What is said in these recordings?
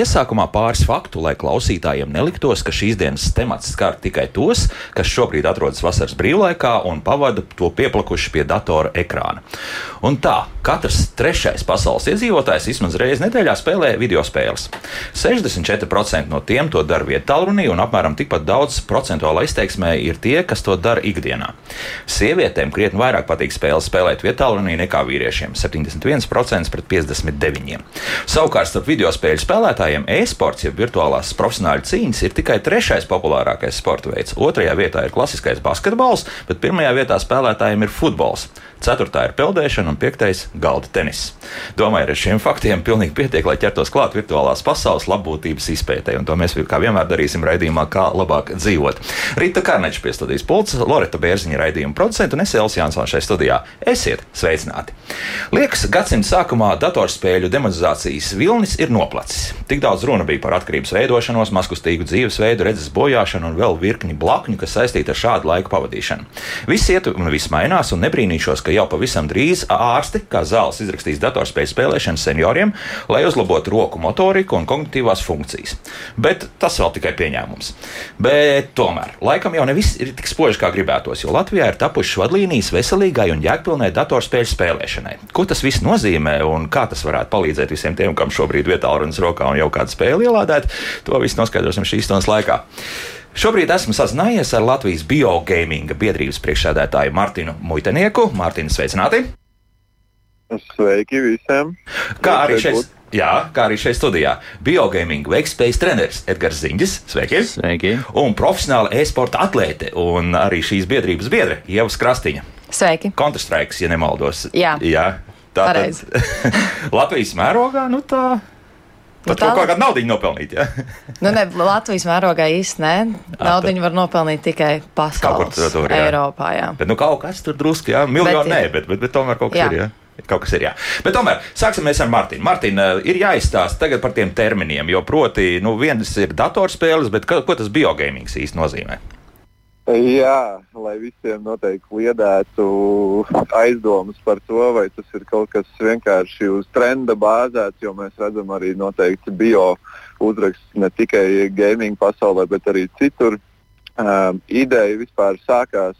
Iesākumā pāris faktu, lai klausītājiem neliktos, ka šīs dienas temats skar tikai tos, kas šobrīd atrodas vasaras brīvlaikā un pavada to pieplakuši pie datora ekrāna. Un tā, katrs trešais pasaules iedzīvotājs vismaz reizi nedēļā spēlē video spēles. 64% no tiem to dara vietālrunī, un apmēram tikpat daudz procentuālā izteiksmē ir tie, kas to dara ikdienā. Sievietēm krietni vairāk patīk spēles spēlēt vietālrunī nekā vīriešiem - 71% pret 59%. Savukārt starp video spēļu spēlētājiem e-sports, jeb virtuālās profesionāļu cīņas, ir tikai trešais populārākais sporta veids. Otrajā vietā ir klasiskais basketbols, bet pirmajā vietā spēlētājiem ir futbols. Ceturtā ir peldēšana un piektais - galda tenis. Domāju, ar šiem faktiem pilnīgi pietiek, lai ķertos klāt virtuālās pasaules labbūtības izpētē, un to mēs kā vienmēr darīsim raidījumā, kā labāk dzīvot. Rīta Karneča pie studijas pults, Loreta Bērziņa raidījuma producenta un es Elsijas Jansons šajā studijā. Esiet sveicināti! Liekas, gadsimta sākumā datorspēļu demonizācijas vilnis ir noplacis. Tik daudz runa bija par atkarības veidošanos, maskustīgu dzīvesveidu, redzes bojāšanu un vēl virkni blakņu, kas saistīti ar šādu laiku pavadīšanu. Viss iet un viss mainās, un nebrīnīšos, ka ka jau pavisam drīz ārsti, kā zāles izrakstīs datorspēļu spēlēšanu senioriem, lai uzlabotu roku motoriku un kognitīvās funkcijas. Bet tas vēl tikai pieņēmums. Bet tomēr laikam jau ne viss ir tik spoži, kā gribētos, jo Latvijā ir tapušas vadlīnijas veselīgai un jēgpilnai datorspēļu spēlēšanai. Ko tas viss nozīmē un kā tas varētu palīdzēt visiem tiem, kam šobrīd vietā runas rokā un jau kādu spēli ielādēt, to visu noskaidrosim šīs stundas laikā. Šobrīd esmu sazinājies ar Latvijas biogaming biedrības priekšsēdētāju Martinu Muitenieku. Mārtiņa, sveicināti! Sveiki visiem! Kā arī šeit? Jā, kā arī šeit studijā. Biogaming veikspējas treneris Edgars Ziņģis. Sveiki! Sveiki! Un profesionāla e-sporta atlēte un arī šīs biedrības biedre Ieva Krastīņa. Sveiki! Counter-Strike, ja nemaldos. Jā, Jā tā ir. Latvijas mērogā, nu tā Pat nu, tā... kaut kādu naudu nopelnīt. Ja? nu, ne, Latvijas mērogā īstenībā ne. Naudu var nopelnīt tikai pasaules tur, tur, jā. Eiropā. Jā. Bet nu, kaut kas tur drusku, jā, miljonu nē, bet, bet, bet tomēr kaut kas jā. ir. Jā. Kaut kas ir jā. Bet tomēr sāksim ar Mārtiņu. Mārtiņa, ir jāizstāsta tagad par tiem terminiem, jo proti, nu, viens ir datorspēles, bet ko, ko tas biogamings īsti nozīmē? Jā, lai visiem noteikti kliedētu aizdomas par to, vai tas ir kaut kas vienkārši uz trenda bāzēts, jo mēs redzam arī noteikti bio uzrakstus ne tikai gaming pasaulē, bet arī citur. Um, ideja vispār sākās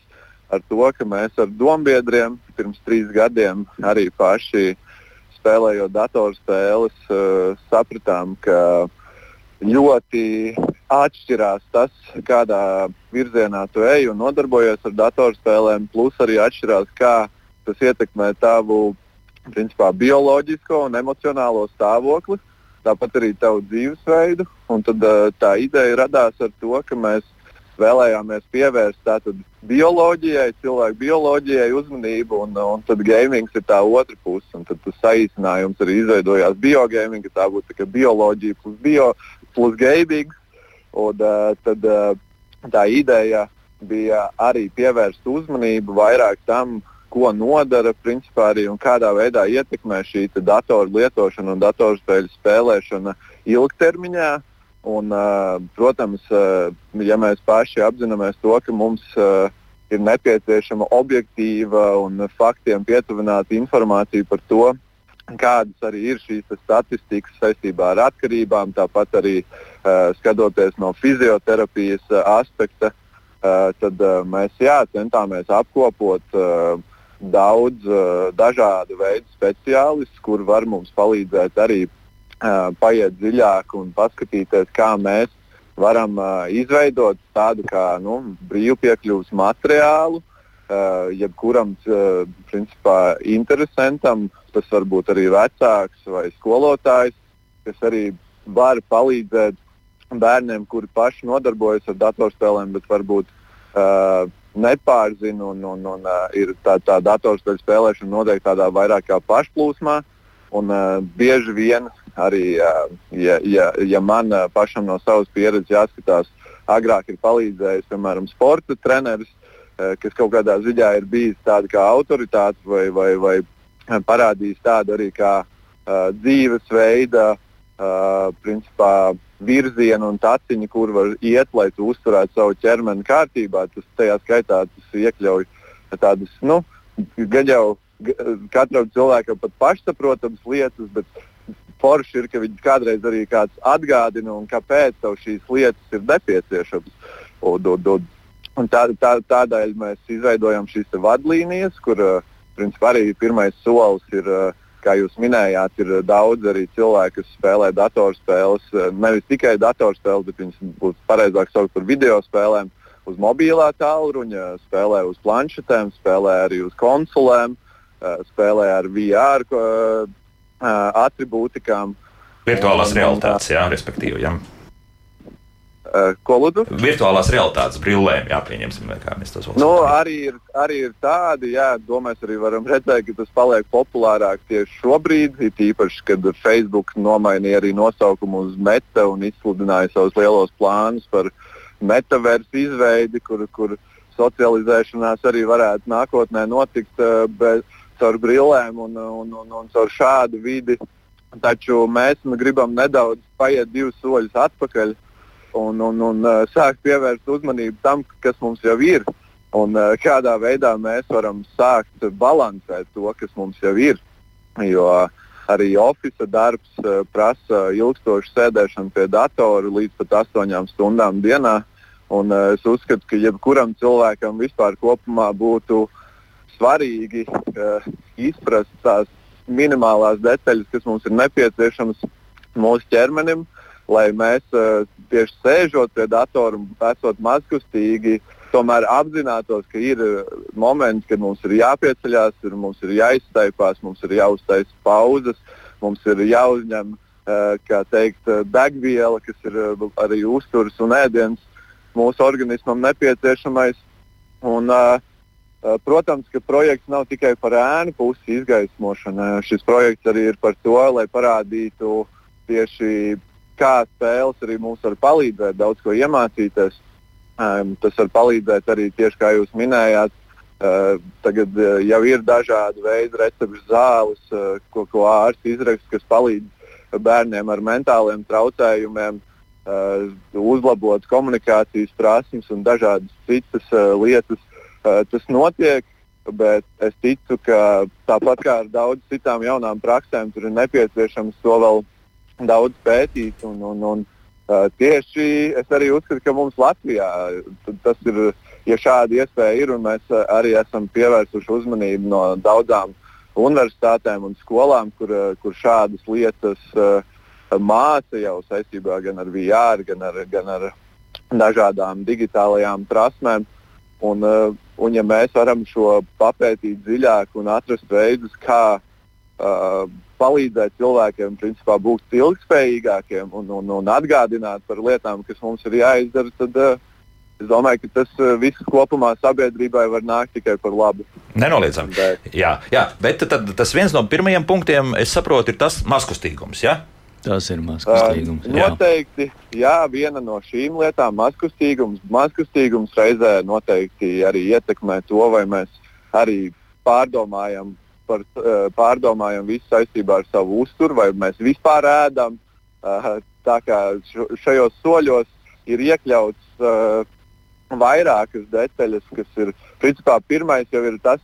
ar to, ka mēs ar dombiedriem pirms trīs gadiem arī paši spēlējot datorspēles, uh, sapratām, ka ļoti atšķirās tas, kādā virzienā tu ej un nodarbojies ar datorspēlēm, plus arī atšķirās, kā tas ietekmē tavu principā, bioloģisko un emocionālo stāvokli, tāpat arī tavu dzīvesveidu. Un tad tā ideja radās ar to, ka mēs vēlējāmies pievērst tātad bioloģijai, cilvēku bioloģijai uzmanību, un, un tad gamings ir tā otra puse. Tad tas saīsinājums arī izveidojās biogaming, ka tā būtu tā bioloģija plus bio, plus gaming. Un, uh, tad uh, tā ideja bija arī pievērst uzmanību vairāk tam, ko nodara principā arī un kādā veidā ietekmē šī datoru lietošana un datorspēļu spēlēšana ilgtermiņā. Un, uh, protams, uh, ja mēs paši apzināmies to, ka mums uh, ir nepieciešama objektīva un faktiem pietuvināta informācija par to, kādas arī ir šīs statistikas saistībā ar atkarībām, tāpat arī uh, skatoties no fizioterapijas uh, aspekta, uh, tad mēs jā, centāmies apkopot daudz dažādu veidu speciālistus, kur var mums palīdzēt arī paiet dziļāk un paskatīties, kā mēs varam izveidot tādu kā nu, brīvpiekļuves materiālu, jebkuram principā, interesantam. Tas var būt arī vecāks vai skolotājs, kas arī var palīdzēt bērniem, kuri paši nodarbojas ar datorspēlēm, bet varbūt uh, nepārzina un, un, un uh, ir tā, tā datorspēļu spēlēšana noteikti tādā vairāk kā pašplūsmā. Un, uh, bieži vien arī, uh, ja, ja, ja man uh, pašam no savas pieredzes jāskatās, agrāk ir palīdzējis, piemēram, sporta treneris, uh, kas kaut kādā ziņā ir bijis tāda kā autoritāte vai, vai, vai parādījis tādu arī kā uh, dzīvesveida uh, principā, virzienu un taciņu, kur var iet, lai tu uzturētu savu ķermeni kārtībā. Tas tajā skaitā tas iekļauj tādas, nu, gan jau katram cilvēkam pat pašsaprotamas lietas, bet forši ir, ka viņi kādreiz arī kāds atgādina un kāpēc tev šīs lietas ir nepieciešamas. Un, un, un, un tā, tā, tādēļ mēs izveidojam šīs vadlīnijas, kur principā, arī pirmais solis ir. Kā jūs minējāt, ir daudz arī cilvēku, kas spēlē datorspēles. Nevis tikai datorspēles, bet viņas būtu pareizāk saukt par video spēlēm uz mobilā tālruņa, spēlē uz planšetēm, spēlē arī uz konsolēm, spēlē ar VR attribūtikām. Virtuālās realitātes, jā, respektīvi. Jā. Uh, ko lūdzu? Virtuālās realitātes brillēm, jā, pieņemsim, kā mēs to saucam. Nu, arī, ir, arī ir tādi, jā, mēs arī varam redzēt, ka tas paliek populārāk tieši šobrīd. Ir īpaši, kad Facebook nomainīja arī nosaukumu uz meta un izsludināja savus lielos plānus par metaversu izveidi, kur, kur socializēšanās arī varētu nākotnē notikt uh, bez, caur brillēm un, un, un, un caur šādu vidi. Taču mēs gribam nedaudz paiet divus soļus atpakaļ. Uh, un, un, un uh, sākt pievērst uzmanību tam, kas mums jau ir. Un uh, kādā veidā mēs varam sākt balansēt to, kas mums jau ir. Jo arī oficiālais darbs uh, prasa ilgstošu sēdēšanu pie datora līdz pat astoņām stundām dienā. Un, uh, es uzskatu, ka jebkuram cilvēkam vispār kopumā būtu svarīgi uh, izprast tās minimālās detaļas, kas mums ir nepieciešamas mūsu ķermenim, uh, lai mēs uh, tieši sēžot pie datora esot mazkustīgi, tomēr apzinātos, ka ir eh, momenti, kad mums ir jāpieceļās, ir, mums ir jāiztaipās, mums ir jāuztaisa pauzes, mums ir jāuzņem uh, teikt, degviela, kas ir arī uzturs un ēdiens mūsu organismam nepieciešamais. Un, Protams, ka projekts nav tikai par ēnu pusi izgaismošanu. Šis projekts arī ir par to, lai parādītu tieši kā spēles arī mums var palīdzēt daudz ko iemācīties. Um, tas var palīdzēt arī tieši kā jūs minējāt. Uh, tagad uh, jau ir dažādi veidi recepšu zāles, uh, ko, ko ārsti izraksta, kas palīdz bērniem ar mentāliem traucējumiem, uh, uzlabot komunikācijas prasmes un dažādas citas uh, lietas. Uh, tas notiek, bet es ticu, ka tāpat kā ar daudzām citām jaunām praksēm, tur ir nepieciešams to vēl daudz pētīt. Un, un, un, uh, tieši es arī uzskatu, ka mums Latvijā tas ir, ja šāda iespēja ir, un mēs arī esam pievērsuši uzmanību no daudzām universitātēm un skolām, kur, kur šādas lietas uh, māca jau saistībā gan ar VR, gan ar, gan ar dažādām digitālajām prasmēm. Un, uh, un ja mēs varam šo papētīt dziļāk un atrast veidus, kā uh, palīdzēt cilvēkiem principā, būt ilgspējīgākiem un, un, un atgādināt par lietām, kas mums ir jāizdara, tad uh, es domāju, ka tas uh, viss kopumā sabiedrībai var nākt tikai par labu. Nenoliedzami. Jā, jā, bet tad, tas viens no pirmajiem punktiem, es saprotu, ir tas maskustīgums. Ja? Tas ir mazkustīgums. Uh, noteikti, jā, viena no šīm lietām - mazkustīgums. Mazkustīgums reizē noteikti arī ietekmē to, vai mēs arī pārdomājam par, eh, pārdomājam visu saistībā ar savu uzturu, vai mēs vispār ēdam. Eh, tā kā šajos soļos ir iekļauts eh, vairākas detaļas, kas ir principā pirmais jau ir tas,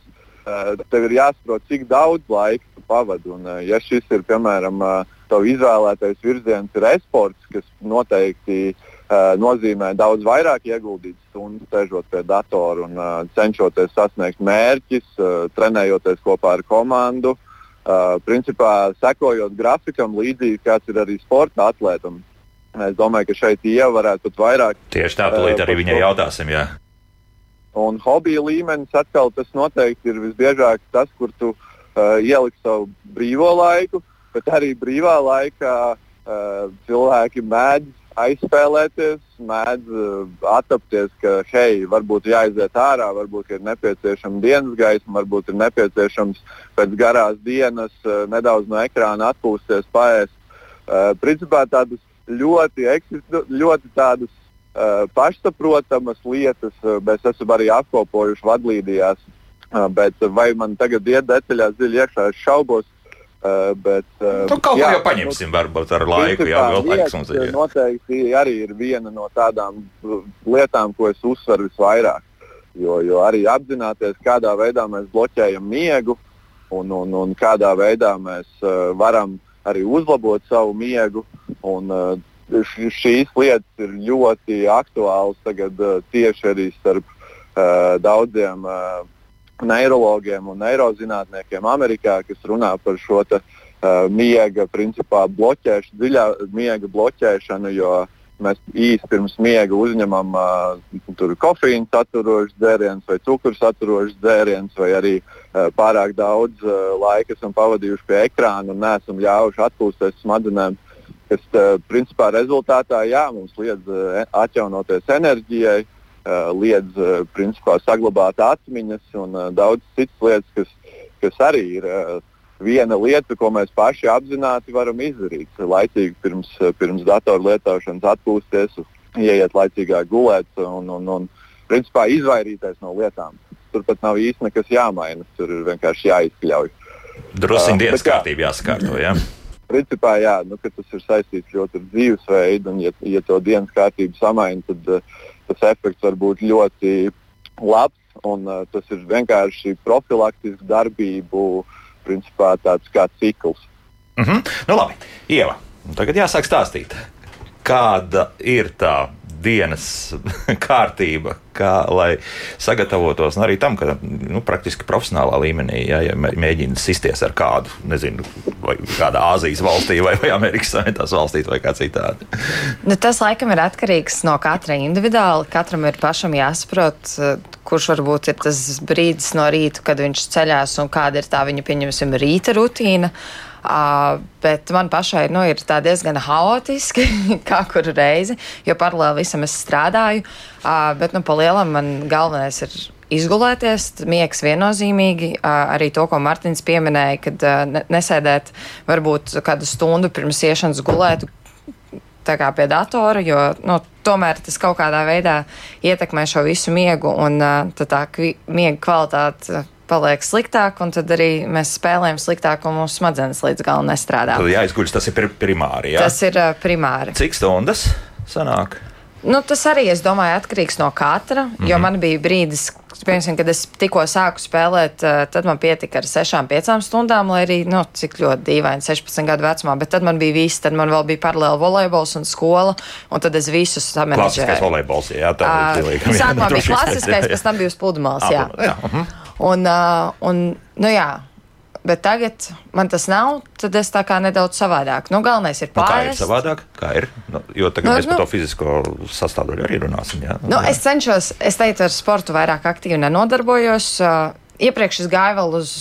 tev ir jāsaprot, cik daudz laika tu pavadi. Un, ja šis ir piemēram tavs izvēlētais virziens, ir esports, kas noteikti Uh, nozīmē daudz vairāk ieguldīt stundu sēžot pie datora un uh, cenšoties sasniegt mērķus, uh, trenējoties kopā ar komandu. Uh, principā sekojot grafikam, līdzīgi kāds ir arī sporta atlētam. Es domāju, ka šeit ieva varētu pat vairāk. Tieši tā, tūlīt arī viņai jautāsim. Jā. Un hobija līmenis atkal tas noteikti ir visbiežāk tas, kur tu uh, ieliksi savu brīvo laiku, bet arī brīvā laikā uh, cilvēki mēdz aizspēlēties, mēdz uh, attapties, ka, hei, varbūt jāiziet ārā, varbūt ir nepieciešama dienas gaisma, varbūt ir nepieciešams pēc garās dienas uh, nedaudz no ekrāna atpūsties, paēst. Uh, principā tādas ļoti, ļoti tādas pašsaprotamas lietas mēs esam arī apkopojuši vadlīnijās. Bet vai man tagad iet detaļās dziļi iekšā, es šaubos, bet, uh, nu, kaut jā, ko jau paņemsim, nu, varbūt ar laiku. Jā, vēl laiks mums ir. Noteikti arī ir viena no tādām lietām, ko es uzsveru visvairāk. Jo, jo arī apzināties, kādā veidā mēs bloķējam miegu un, un, un kādā veidā mēs uh, varam arī uzlabot savu miegu. Un, uh, šīs lietas ir ļoti aktuālas tagad uh, tieši arī starp uh, daudziem uh, neirologiem un neirozinātniekiem Amerikā, kas runā par šo te, uh, miega principā bloķēšanu, dziļā miega bloķēšanu, jo mēs īsi pirms miega uzņemam uh, kofīnu saturošus dzērienus vai cukuru saturošus dzērienus, vai arī uh, pārāk daudz uh, laika esam pavadījuši pie ekrāna un neesam ļāvuši atpūsties smadzenēm. Kas uh, principā rezultātā jā, mums liedz uh, atjaunoties enerģijai, uh, liedz uh, principā saglabāt atmiņas un uh, daudz citas lietas, kas, kas arī ir. Viena lieta, ko mēs paši apzināti varam izdarīt. Laicīgi pirms, pirms datoru lietošanas atpūsties, ieiet laicīgāk gulēt un, un, un principā izvairīties no lietām. Tur pat nav īsti nekas jāmaina, tur ir vienkārši jāizkļauj. Druskuļi uh, dienas kārtība jāsakārto. Ja? Principā, jā, nu, tas ir saistīts ļoti ar dzīvesveidu, un, ja, ja to dienas kārtību samaina, tad uh, tas efekts var būt ļoti labs. Un, uh, tas ir vienkārši profilaktisks darbību principā tāds kā cikls. Mm -hmm. Nu, labi, Ieva, tagad jāsāk stāstīt, kāda ir tā dienas kārtība, kā, lai sagatavotos arī tam, ka nu, praktiski profesionālā līmenī, ja, ja mēģina sisties ar kādu, nezinu, vai kādā Āzijas valstī vai, vai Amerikas Savienotās valstīs vai kā citādi. Nu, tas laikam ir atkarīgs no katra individuāli. Katram ir pašam jāsaprot, kurš varbūt ir tas brīdis no rīta, kad viņš ceļās un kāda ir tā viņa, pieņemsim, rīta rutīna. Uh, bet man pašai nu, ir diezgan haotiski, kā kuru reizi, jo paralēli visam es strādāju. Uh, bet nu, pa lielam man galvenais ir izgulēties, miegs viennozīmīgi. Arī to, ko Mārtiņš pieminēja, kad nesēdēt varbūt kādu stundu pirms iešanas gulēt, pie datora, jo nu, tomēr tas kaut kādā veidā ietekmē šo visu miegu, un tā, tā miega kvalitāte paliek sliktāk, un tad arī mēs spēlējam sliktāk, un mūsu smadzenes līdz galam nestrādā. Tad jāizguļas, tas ir primāri. Jā? Tas ir primāri. Cik stundas sanāk? Nu, tas arī, es domāju, atkarīgs no katra, mm -hmm. jo mhm. man bija brīdis, piemēram, kad es tikko sāku spēlēt, tad man pietika ar 6-5 stundām, lai arī, nu, cik ļoti dīvaini, 16 gadu vecumā, bet tad man bija viss, tad man vēl bija paralēli volejbols un skola, un tad es visus samanģēju. Klasiskais volejbols, jā, tā ir. Sākumā bija klasiskais, pēc tam bija uz pludmales, jā. jā. Uh -huh. Un, uh, un, nu jā, Bet tagad man tas nav, tad es tā kā nedaudz savādāk. Nu, galvenais ir pārējais. Nu, kā ir savādāk? Kā ir? Nu, jo tagad nu, mēs nu, par to fizisko sastāvdaļu arī runāsim. Jā? Nu, es cenšos, es teiktu, ar sportu vairāk aktīvi nenodarbojos. Uh, iepriekš es gāju vēl uz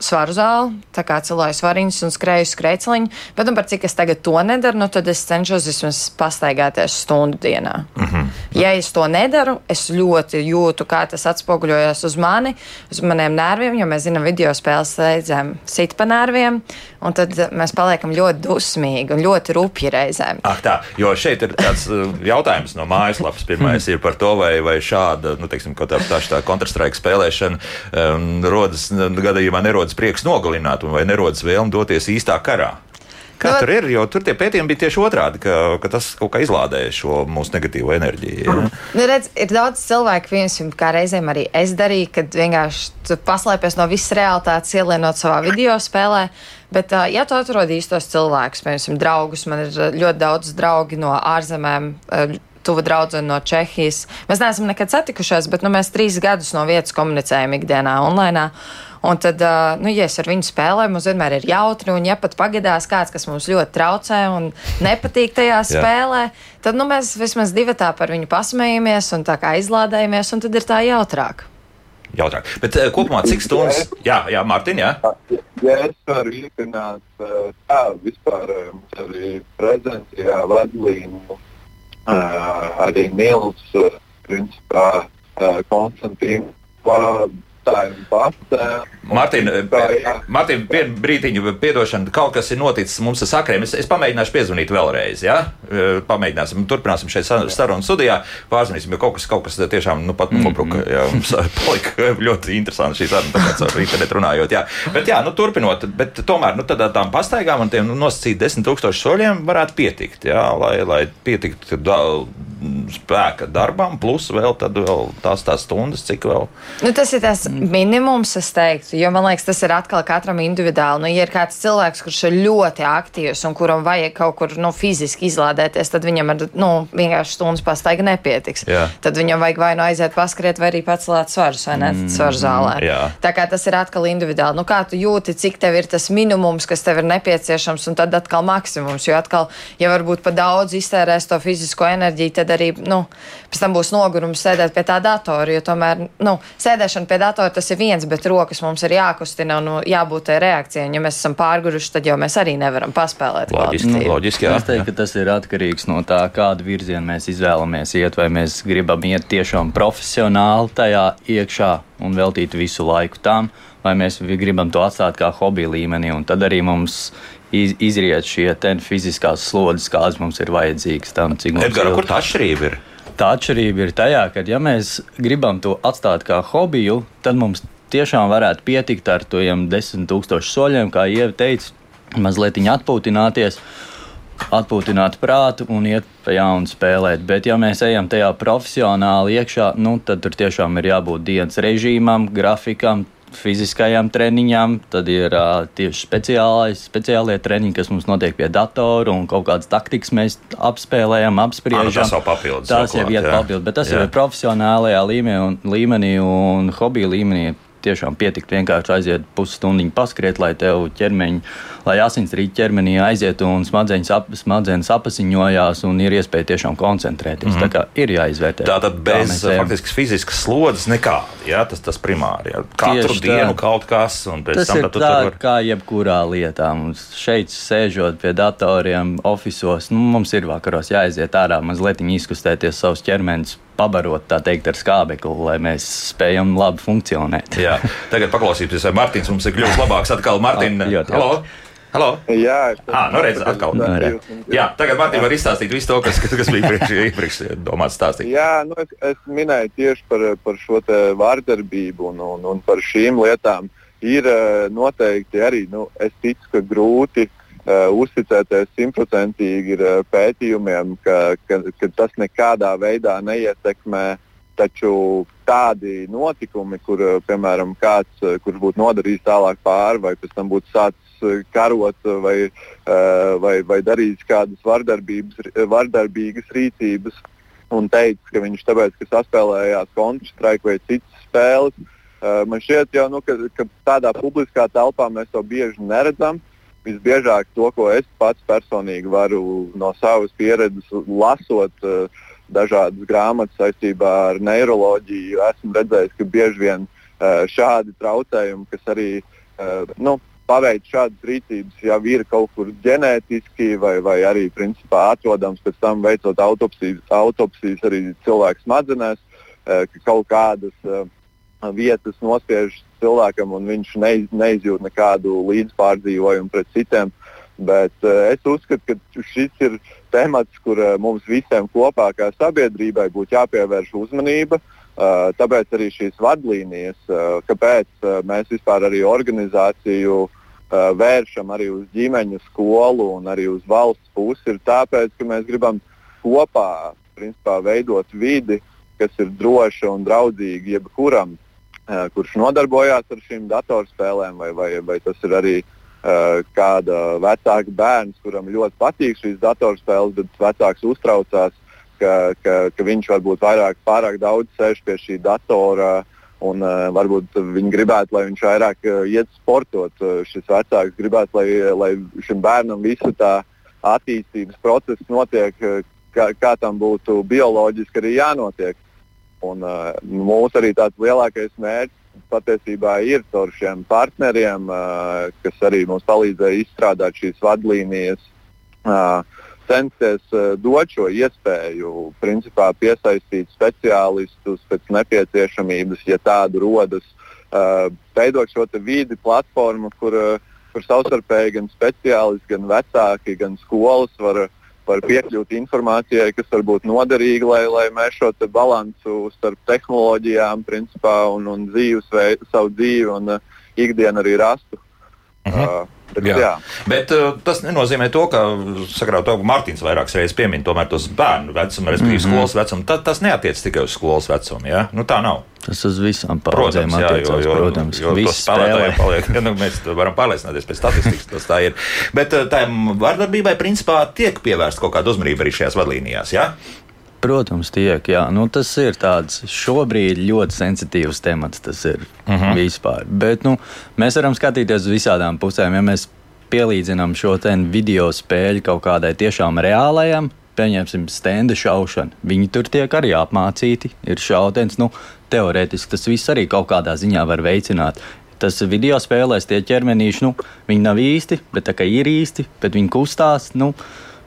svaru zāli, tā kā cilāju svariņus un skrēju skrejceliņu. Bet nu, par cik es tagad to nedaru, nu, tad es cenšos vismaz pastaigāties stundu dienā. Mm -hmm. Ja es to nedaru, es ļoti jūtu, kā tas atspoguļojas uz mani, uz maniem nerviem, jo mēs zinām, video spēles reizēm sit pa nerviem, un tad mēs paliekam ļoti dusmīgi un ļoti rupji reizēm. Ah, tā, jo šeit ir tāds uh, jautājums no mājaslapas. Pirmais ir par to, vai, vai šāda, nu, teiksim, tā, tā, tā kontrastrāta spēlēšana um, rodas gadījumā nerodas nerodas prieks nogalināt, vai nerodas vēlme doties īstā karā. Kā nu, tur ir? Jo tur tie pētījumi bija tieši otrādi, ka, ka tas kaut kā izlādēja šo mūsu negatīvo enerģiju. Ja? Nu, redz, ir daudz cilvēku, piemēram, kā reizēm arī es darīju, kad vienkārši paslēpjas no visas realitātes, ielienot savā video spēlē. Bet, ja tu atrod īstos cilvēkus, piemēram, draugus, man ir ļoti daudz draugi no ārzemēm tuva draudzene no Čehijas. Mēs neesam nekad satikušies, bet nu, mēs trīs gadus no vietas komunicējam ikdienā online. Un tad, nu, ja es ar viņu spēlēju, mums vienmēr ir jautri, un ja pat pagadās kāds, kas mums ļoti traucē un nepatīk tajā spēlē, tad nu, mēs vismaz divi tā par viņu pasmējamies un tā kā izlādējamies, un tad ir tā jautrāk. Jautrāk. Bet uh, kopumā cik stundas? Jā, jā Mārtiņ, jā. Ja es varu ietināt, tā vispār mums arī prezencijā vadlīnu, arī Nils, principā, Konstantīns jautājumu pat. Mārtiņ, Mārtiņ vienu brīdiņu piedošana, kaut kas ir noticis mums ar sakriem. Es, es pamēģināšu piezvanīt vēlreiz, ja? E, pamēģināsim, turpināsim šeit sarunu studijā, pārzvanīsim, jo kaut kas, kaut kas tiešām nu pat nobruka, mm -hmm. jā, mums palika ļoti interesanti šī saruna, tā kā caur internetu runājot, jā. Bet jā, nu turpinot, bet tomēr, nu tad tām pastaigām un tiem nu, nosacīt desmit tūkstošu soļiem varētu pietikt, jā, lai, lai pietiktu spēka darbam, plus vēl, vēl tās, tās stundas, cik vēl. Nu, tas ir tas minimums, es teiktu, jo man liekas, tas ir atkal katram individuāli. Nu, ja ir kāds cilvēks, kurš ir ļoti aktīvs un kuram vajag kaut kur nu, fiziski izlādēties, tad viņam ar nu, vienkārši stundas pastaigi nepietiks. Jā. Tad viņam vajag vai nu aiziet paskriet, vai arī pacelēt svarus, vai ne, mm, svaru zālē. Jā. Tā kā tas ir atkal individuāli. Nu, kā tu jūti, cik tev ir tas minimums, kas tev ir nepieciešams, un tad atkal maksimums. Jo atkal, ja varbūt pa daudz iztērēs to fizisko enerģiju, tad arī nu, pēc tam būs nogurums sēdēt pie tā datora. Jo tomēr nu, sēdēšana pie datora tas ir viens, bet rokas mums ir jākustina un nu, jābūt tai reakcijai. Ja mēs esam pārguruši, tad jau mēs arī nevaram paspēlēt. Loģiski, nu, loģiski jā. Es teiktu, ka tas ir atkarīgs no tā, kādu virzienu mēs izvēlamies iet, vai mēs gribam iet tiešām profesionāli tajā iekšā un veltīt visu laiku tam, vai mēs gribam to atstāt kā hobiju līmenī. Tad arī mums iz, izriet šie fiziskās slodzes, kādas mums ir vajadzīgas tam, cik mums Edgara, ir. Kur tā atšķirība ir? Tā atšķirība ir tajā, ka, ja mēs gribam to atstāt kā hobiju, tad mums tiešām varētu pietikt ar tiem desmit tūkstošu soļiem, kā Ieva teica, mazliet atpūtināties. Atpūtināt prātu un iet pa jaunu spēlēt. Bet, ja mēs ejam tajā profesionāli iekšā, nu, tad tur tiešām ir jābūt dienas režīmam, grafikam, fiziskajām treniņām, tad ir uh, tieši speciālie treniņi, kas mums notiek pie datora un kaut kādas taktikas mēs apspēlējam, apspriežam. Ah, tas jau papildus. Tas jau ir papildus, bet tas jā. jau ir profesionālajā līmenī un, līmenī un hobija līmenī tiešām pietikt vienkārši aiziet pusstundu paskriet, lai tev ķermeņi, lai asinsrīķi ķermenī aizietu un smadzenes, ap, smadzenes apziņojās un ir iespēja tiešām koncentrēties. Mm -hmm. Tā kā ir jāizvērtē. Tā tad bez faktiski fiziskas slodzes nekāda, jā, tas tas primāri. Jā. Katru Tieši dienu tā. kaut kas, un pēc tas tam ir tā, var... kā jebkurā lietā. Mums šeit sēžot pie datoriem, oficiālos, nu, mums ir vakaros jāiziet ārā mazliet izkustēties savus ķermeņus pabarot teikt, ar skābekli, lai mēs spējam labi funkcionēt. Jā. Tagad paklausīsimies, vai Mārtiņš mums ir kļuvis labāks. Atkal, Mārtiņ, halo! Halo? Jā, ah, nu redz, atkal. Nu, jā, tagad Mārtiņ var izstāstīt visu to, kas, kas bija iepriekš, iepriekš domāts stāstīt. Jā, nu es, es minēju tieši par, par šo vārdarbību un, un, un par šīm lietām. Ir eh, noteikti arī, nu, es ticu, ka grūti uh, Uh, uzticēties simtprocentīgi ir uh, pētījumiem, ka, ka, ka tas nekādā veidā neietekmē. Taču tādi notikumi, kur, uh, piemēram, kāds, kurš būtu nodarījis tālāk pāri, vai pēc tam būtu sācis karot, vai, vai, vai darījis kādas vardarbīgas rīcības, un teicis, ka viņš tāpēc, ka saspēlējās Counter-Strike vai citas spēles, man šķiet, jau, nu, ka, ka tādā publiskā telpā mēs to bieži neredzam visbiežāk to, ko es pats personīgi varu no savas pieredzes lasot. Uh, dažādas grāmatas saistībā ar neiroloģiju. Esmu redzējis, ka bieži vien uh, šādi traucējumi, kas arī uh, nu, paveic šādas rīcības, jau ir kaut kur ģenētiski vai, vai arī principā atrodams pēc tam veicot autopsijas, autopsijas arī cilvēku smadzenēs, ka kaut kādas vietas nospiežas cilvēkam, un viņš neiz, neizjūt nekādu līdzpārdzīvojumu pret citiem. Bet uh, es uzskatu, ka šis ir temats, kur uh, mums visiem kopā, kā sabiedrībai, būtu jāpievērš uzmanība. Uh, tāpēc arī šīs vadlīnijas, uh, kāpēc uh, mēs vispār arī organizāciju uh, vēršam arī uz ģimeņu skolu un arī uz valsts pusi, ir tāpēc, ka mēs gribam kopā principā, veidot vidi, kas ir droša un draudzīga jebkuram kurš nodarbojās ar šīm datorspēlēm, vai, vai, vai tas ir arī uh, kāda vecāka bērns, kuram ļoti patīk šīs datorspēles, bet vecāks uztraucās, ka, ka, ka viņš varbūt vairāk, pārāk daudz sēž pie šī datora. Un, uh, varbūt viņi gribētu, lai viņš vairāk uh, iet sportot. Uh, šis vecāks gribētu, lai, lai šim bērnam visu tā attīstības process notiek, uh, kā, kā tam būtu bioloģiski arī jānotiek. Un, uh, mūsu arī tāds lielākais mērķis patiesībā ir caur šiem partneriem, uh, kas arī mums palīdzēja izstrādāt šīs vadlīnijas, uh, censties uh, dot šo iespēju, principā piesaistīt speciālistus pēc nepieciešamības, ja tāda rodas, uh, veidot šo vidi, platformu, kur, uh, kur savstarpēji gan speciālisti, gan vecāki, gan skolas var uh, var piekļūt informācijai, kas var būt noderīga, lai, lai mēs šo balansu starp tehnoloģijām principā, un, un dzīvesveidu, savu dzīvi un uh, ikdienu arī rastu. Uh, Bet, jā. Jā. Bet uh, tas nenozīmē to, ka sakrā, to Mārtiņš vairākas reizes piemin tos bērnu vecumu, respektīvi mm -hmm. skolas vecumu. Ta, tas neatiec tikai uz skolas vecumu. Ja? Nu, tā nav. Tas uz visām paudzēm attiecās, jo, jo, protams. Jo tos spēlētājiem paliek, ja, nu, mēs varam pārliecināties pēc statistikas, tas tā ir. Bet tā vardarbībai principā tiek pievērsta kaut kāda uzmanība arī šajās vadlīnijās. Ja? Protams, tiek. Jā. Nu, tas ir tāds šobrīd ļoti sensitīvs temats. Tas ir uh mhm. -huh. vispār. Bet nu, mēs varam skatīties uz visādām pusēm. Ja mēs pielīdzinām šo video spēļu kaut kādai tiešām reālajam, pieņemsim, stenda šaušanu. Viņi tur tiek arī apmācīti, ir šautenis. Nu, teorētiski tas viss arī kaut kādā ziņā var veicināt. Tas video spēlēs tie ķermenīši, nu, viņi nav īsti, bet tā kā ir īsti, bet viņi kustās. Nu,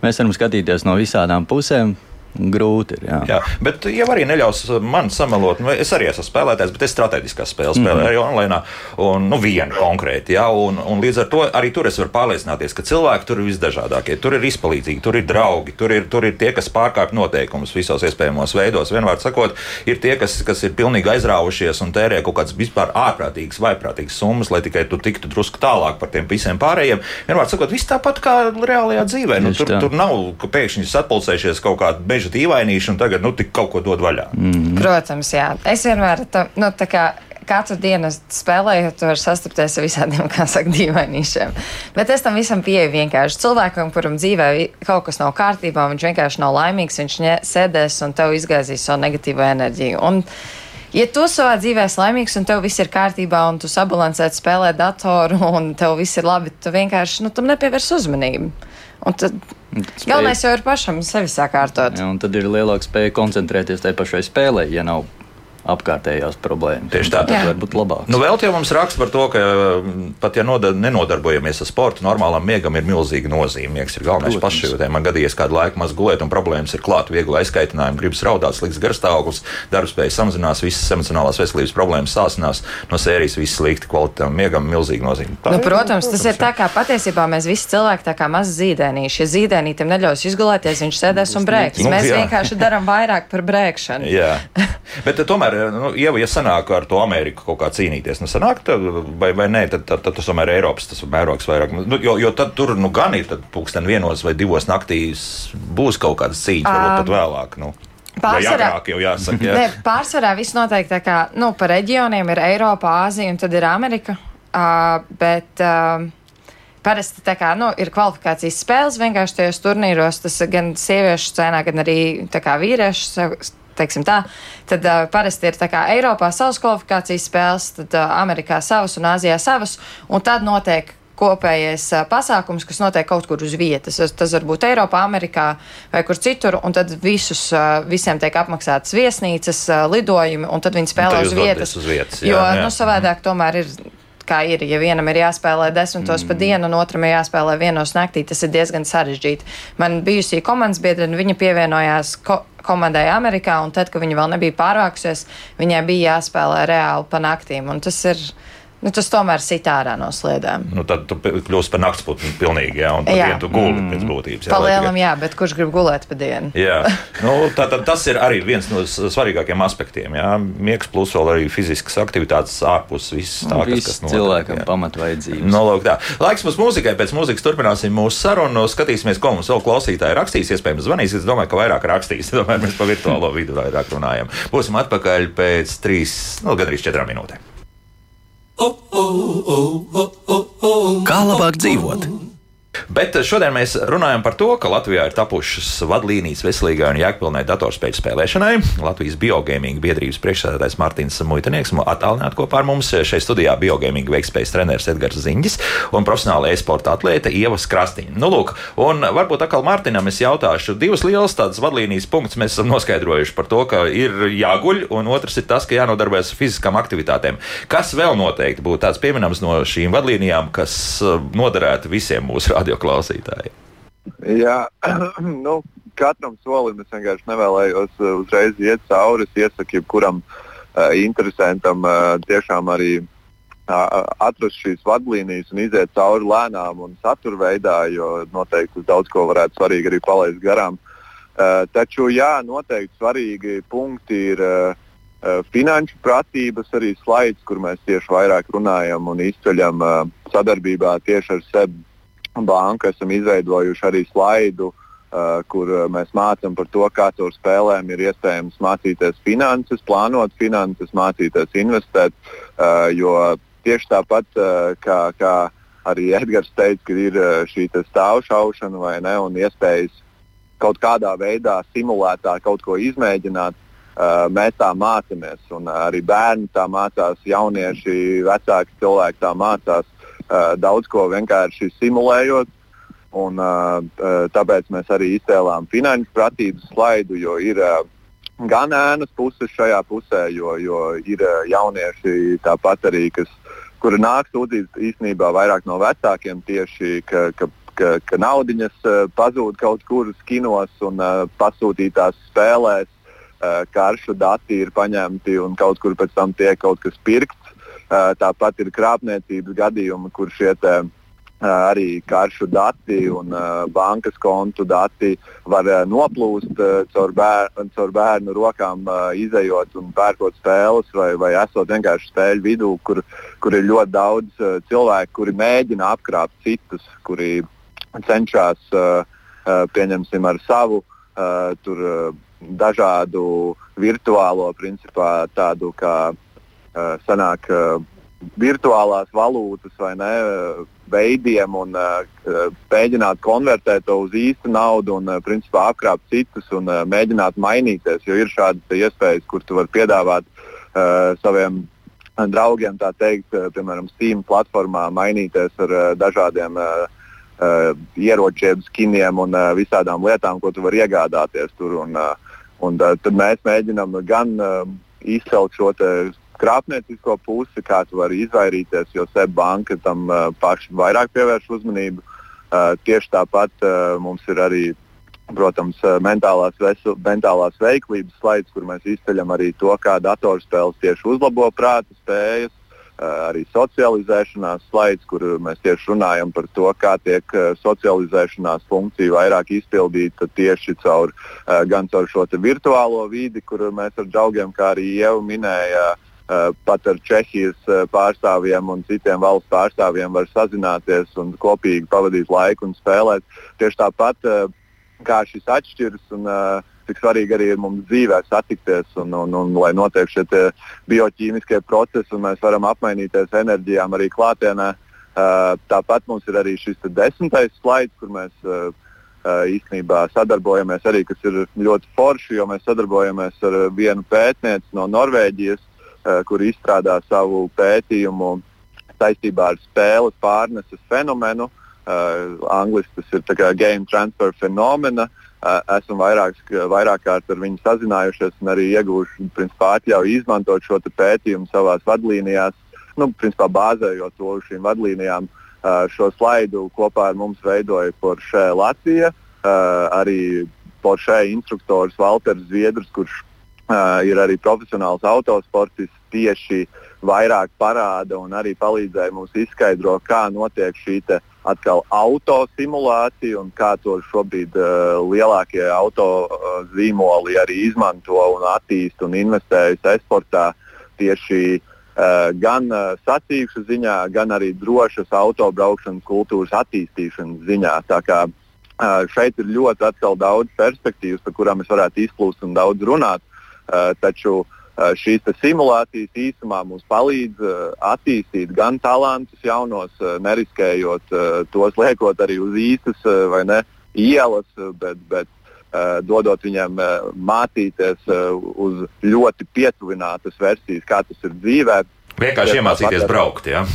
mēs varam skatīties no visām pusēm Grūti ir. Jā. jā, bet jau arī neļaus man samelot. Nu, es arī esmu spēlētājs, bet es strateģiskās spēles spēlēju mm -hmm. arī online. Un nu, vienu konkrēti. Jā, un, un līdz ar to arī tur es varu pārliecināties, ka cilvēki tur ir visdažādākie. Tur ir izpalīdzīgi, tur ir draugi, tur ir, tur ir tie, kas pārkāpj noteikumus visos iespējamos veidos. Vienmēr sakot, ir tie, kas, kas ir pilnīgi aizrāvušies un tērē kaut kādas vispār ārprātīgas, vaiprātīgas summas, lai tikai tu tiktu drusku tālāk par tiem visiem pārējiem. Vienmēr sakot, viss tāpat kā reālajā dzīvē. Nu, tur, tur nav pēkšņi sapulcējušies kaut beži meža dīvainīši un tagad nu, kaut ko dod vaļā. Mm. Protams, jā. Es vienmēr tā, nu, tā kā katru dienu spēlējot, tu vari sastapties ar visādiem, kā saka, dīvainīšiem. Bet es tam visam pieeju vienkārši cilvēkam, kuram dzīvē kaut kas nav kārtībā, viņš vienkārši nav laimīgs, viņš sēdēs un tev izgaisīs savu negatīvo enerģiju. Un, Ja tu savā dzīvē esi laimīgs un tev viss ir kārtībā, un tu sabalansēti spēlē datoru, un tev viss ir labi, tu vienkārši nu, tam nepievērs uzmanību. Un tad Spēj... Galvenais jau ir pašam sevi sakārtot. Ja, un tad ir lielāka spēja koncentrēties tajā pašai spēlē, ja nav apkārtējās problēmas. Tieši tā, tas var būt labāk. Nu, vēl te mums raksta par to, ka mm, pat ja noda, nenodarbojamies ar sportu, normālam miegam ir milzīga nozīme. Miegs ir galvenais pašjūtē. Man gadījies kādu laiku maz gulēt, un problēmas ir klāt, viegli aizkaitinājumi, gribas raudāt, slikts garstāvoklis, darbspēja samazinās, visas emocionālās veselības problēmas sāsinās no sērijas, viss slikti kvalitāte miegam milzīga nozīme. Tā, nu, protams, tas ir tā kā patiesībā mēs visi cilvēki tā kā mazi zīdēnīši. Ja zīdēnītam neļaus izgulēties, viņš sēdēs un brēks. Nu, mēs jā. vienkārši darām vairāk par brēkšanu. jā. Bet tomēr tomēr, nu, ja, ja sanāk ar to Ameriku kaut kā cīnīties, nu, sanāk, tad, vai, vai nē, tad, tad, tad tas tomēr ir Eiropas tas mērogs vairāk. Nu, jo, jo tad tur nu, gan ir pūksteni vienos vai divos naktīs būs kaut kādas cīņas, varbūt pat vēlāk. Nu. Pārsvarā, jau jāsaka, jā. ne, pārsvarā viss noteikti tā kā nu, pa reģioniem ir Eiropa, Āzija un tad ir Amerika. Uh, bet uh, parasti kā, nu, ir kvalifikācijas spēles vienkārši tajos turnīros. Tas gan sieviešu scēnā, gan arī vīriešu teiksim tā, tad uh, parasti ir kā, Eiropā savas kvalifikācijas spēles, tad uh, Amerikā savas un Āzijā savas, un tad notiek kopējais uh, pasākums, kas notiek kaut kur uz vietas. Tas, tas var būt Eiropā, Amerikā vai kur citur, un tad visus, uh, visiem tiek apmaksātas viesnīcas, uh, lidojumi, un tad viņi spēlē uz vietas. Uz vietas jā, jo, jā. nu, savādāk tomēr ir kā ir. Ja vienam ir jāspēlē desmitos mm. pa dienu, un otram ir jāspēlē vienos naktī, tas ir diezgan sarežģīti. Man bijusī komandas biedrene, viņa pievienojās ko komandai Amerikā, un tad, kad viņa vēl nebija pārvākusies, viņai bija jāspēlē reāli pa naktīm. Un tas ir nu, tas tomēr sit ārā no sliedēm. Nu, tad tu kļūsi par naktsputnu pilnīgi, jā, un tad tu guli mm. pēc būtības. Jā, Palielam, jā, bet kurš grib gulēt pa dienu? jā, nu, tā, tā, tas ir arī viens no svarīgākiem aspektiem, jā. Miegs plus vēl arī fiziskas aktivitātes ārpus viss tā, kas, kas notiek. cilvēkam pamatvajadzības. No, nu, lūk, tā. Laiks mums mūzikai, pēc mūzikas turpināsim mūsu sarunu, skatīsimies, ko mums vēl klausītāji rakstīs, iespējams zvanīs, es domāju, ka vairāk rakstīs, domāju, mēs pa virtuālo vidu vairāk runājam. Būsim atpakaļ pēc trīs, nu, gandrīz četrām minūtēm. Kā labāk dzīvot? Bet šodien mēs runājam par to, ka Latvijā ir tapušas vadlīnijas veselīgai un jēgpilnai datorspēļu spēlēšanai. Latvijas biogēmija biedrības priekšsēdētājs Mārtiņš Muitinieks attālināti kopā ar mums šeit studijā biogēmija veikspējas treneris Edgars Ziņģis un profesionāla e-sporta atlēte Ieva Krastīņa. Nu, lūk, un varbūt atkal Mārtiņam es jautāšu divas lielas tādas vadlīnijas punktus mēs esam noskaidrojuši par to, ka ir jāguļ, un otrs ir tas, ka jānodarbojas ar fiziskām aktivitātēm. Kas vēl noteikti būtu tāds pieminams no šīm vadlīnijām, kas noderētu visiem mūsu? Radioklausītāji? Jā, nu, katram solim es vienkārši nevēlējos uh, uzreiz iet cauri. Es iesaku jebkuram uh, interesantam uh, tiešām arī uh, atrast šīs vadlīnijas un iziet cauri lēnām un satura veidā, jo noteikti daudz ko varētu svarīgi arī palaist garām. Uh, taču, jā, noteikti svarīgi punkti ir uh, finanšu pratības arī slaids, kur mēs tieši vairāk runājam un izceļam sadarbībā tieši ar SEB banku. Esam izveidojuši arī slaidu, kur mēs mācām par to, kā caur spēlēm ir iespējams mācīties finanses, plānot finanses, mācīties investēt. Jo tieši tāpat kā, kā arī Edgars teica, ka ir šī stāvšaušana vai ne, un iespējas kaut kādā veidā simulētā kaut ko izmēģināt. Uh, mēs tā mācāmies, un uh, arī bērni tā mācās, jaunieši, vecāki cilvēki tā mācās uh, daudz ko vienkārši simulējot. Un, tāpēc mēs arī izcēlām finanšu pratības slaidu, jo ir gan ēnas puses šajā pusē, jo, jo ir jaunieši tāpat arī, kas, kuri nāk sūdzības īstenībā vairāk no vecākiem tieši, ka, ka ka, ka naudiņas pazūd kaut kur skinos un pasūtītās spēlēs Eh, karšu dati ir paņemti un kaut kur pēc tam tiek kaut kas pirkts. Tāpat ir krāpniecības gadījumi, kur šie te, arī karšu dati un bankas kontu dati var noplūst caur bērnu, caur bērnu rokām, izējot un pērkot spēles, vai, vai esot vienkārši spēļu vidū, kur, kur ir ļoti daudz cilvēku, kuri mēģina apkrāpt citus, kuri cenšas pieņemsim ar savu tur, dažādu virtuālo, principā tādu kā uh, sanāk uh, virtuālās valūtas vai ne, veidiem un uh, mēģināt konvertēt to uz īstu naudu un uh, principā apkrāpt citus un uh, mēģināt mainīties. Jo ir šādas iespējas, kur tu vari piedāvāt uh, saviem draugiem, tā teikt, uh, piemēram, Steam platformā mainīties ar uh, dažādiem uh, uh, ieročiem, skiniem un uh, visādām lietām, ko tu vari iegādāties tur. Un, uh, Un, uh, tad mēs mēģinām gan uh, izcelt šo krāpniecisko pusi, kā tu vari izvairīties, jo SEB banka tam uh, paši vairāk pievērš uzmanību. Uh, tieši tāpat uh, mums ir arī protams, mentālās, vesu, mentālās veiklības slaids, kur mēs izceļam arī to, kā datorspēles tieši uzlabo prāta spējas, arī socializēšanās slaids, kur mēs tieši runājam par to, kā tiek socializēšanās funkcija vairāk izpildīta tieši caur, gan caur šo virtuālo vidi, kur mēs ar draugiem, kā arī jau minēja, pat ar Čehijas pārstāvjiem un citiem valsts pārstāvjiem var sazināties un kopīgi pavadīt laiku un spēlēt. Tieši tāpat kā šis atšķiras. Un, cik svarīgi arī ir mums dzīvē satikties un, un, un lai notiek šie bioķīmiskie procesi un mēs varam apmainīties enerģijām arī klātienē. Tāpat mums ir arī šis desmitais slaids, kur mēs īstenībā sadarbojamies arī, kas ir ļoti forši, jo mēs sadarbojamies ar vienu pētnieci no Norvēģijas, kur izstrādā savu pētījumu saistībā ar spēles pārneses fenomenu. Uh, Angliski tas ir game transfer fenomena. Uh, esam vairāk, vairāk kārt ar viņu sazinājušies un arī ieguvuši principā, atļauju izmantot šo pētījumu savā vadlīnijās, nu, principā, bāzējot to uz šīm vadlīnijām. Šo slaidu kopā ar mums veidoja Porsche Latvija, arī Porsche instruktors Walters Zviedrs, kurš ir arī profesionāls autosportists, tieši vairāk parāda un arī palīdzēja mums izskaidrot, kā notiek šī atkal auto simulācija un kā to šobrīd uh, lielākie auto uh, zīmoli arī izmanto un attīst un investējas esportā tieši uh, gan uh, sacīkšu ziņā, gan arī drošas autobraukšanas kultūras attīstīšanas ziņā. Tā kā uh, šeit ir ļoti daudz perspektīvas, par kurām mēs varētu izplūst un daudz runāt. Uh, taču Eh, šīs simulācijas īsumā mums palīdz uh, attīstīt gan talantus jaunos, neriskējot tos liekot arī uz īstas vai ne ielas, bet, bet dodot viņiem mācīties uz ļoti pietuvinātas versijas, kā tas ir dzīvē. Vienkārši iemācīties braukt. Ja?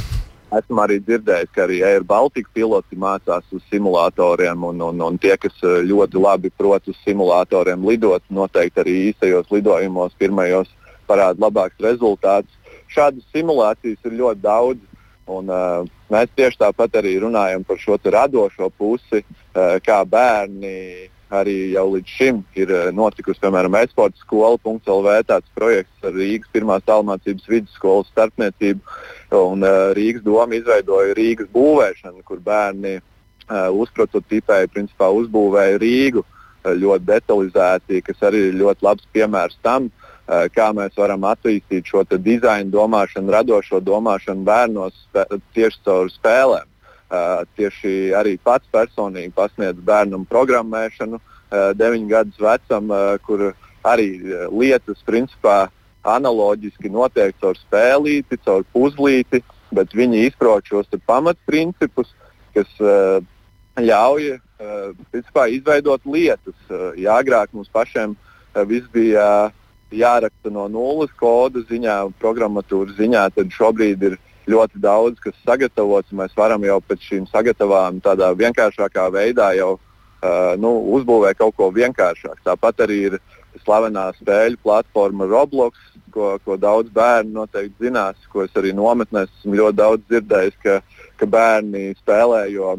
Esmu arī dzirdējis, ka arī Air Baltica piloti mācās uz simulatoriem, un, un, un tie, kas ļoti labi prot uz simulatoriem lidot, noteikti arī īstajos lidojumos pirmajos parāda labāks rezultāts. Šādas simulācijas ir ļoti daudz. Un, uh, mēs tieši tāpat arī runājam par šo radošo pusi, uh, kā bērni arī jau līdz šim ir notikusi, piemēram, e-sporta skola.lv tāds projekts ar Rīgas pirmās tālmācības vidusskolas starpniecību. Un, uh, Rīgas doma izveidoja Rīgas būvēšanu, kur bērni uh, uzprototipēja, principā uzbūvēja Rīgu uh, ļoti detalizēti, kas arī ir ļoti labs piemērs tam, kā mēs varam attīstīt šo dizainu domāšanu, radošo domāšanu bērnos tieši caur spēlēm. Tieši arī pats personīgi pasniedz bērnam programmēšanu, 9 gadus vecam, kur arī lietas principā analoģiski notiek caur spēlīti, caur puzlīti, bet viņi izprot šos pamatprincipus, kas ļauj principā, izveidot lietas. Ja agrāk mums pašiem viss bija jāraksta no nulles kodu ziņā, programmatūras ziņā, tad šobrīd ir ļoti daudz, kas sagatavots. Mēs varam jau pēc šīm sagatavām tādā vienkāršākā veidā jau uh, nu, uzbūvēt kaut ko vienkāršāku. Tāpat arī ir slavenā spēļu platforma Roblox, ko, ko daudz bērnu noteikti zinās, ko es arī nometnēs esmu ļoti daudz dzirdējis, ka, ka bērni spēlē, jo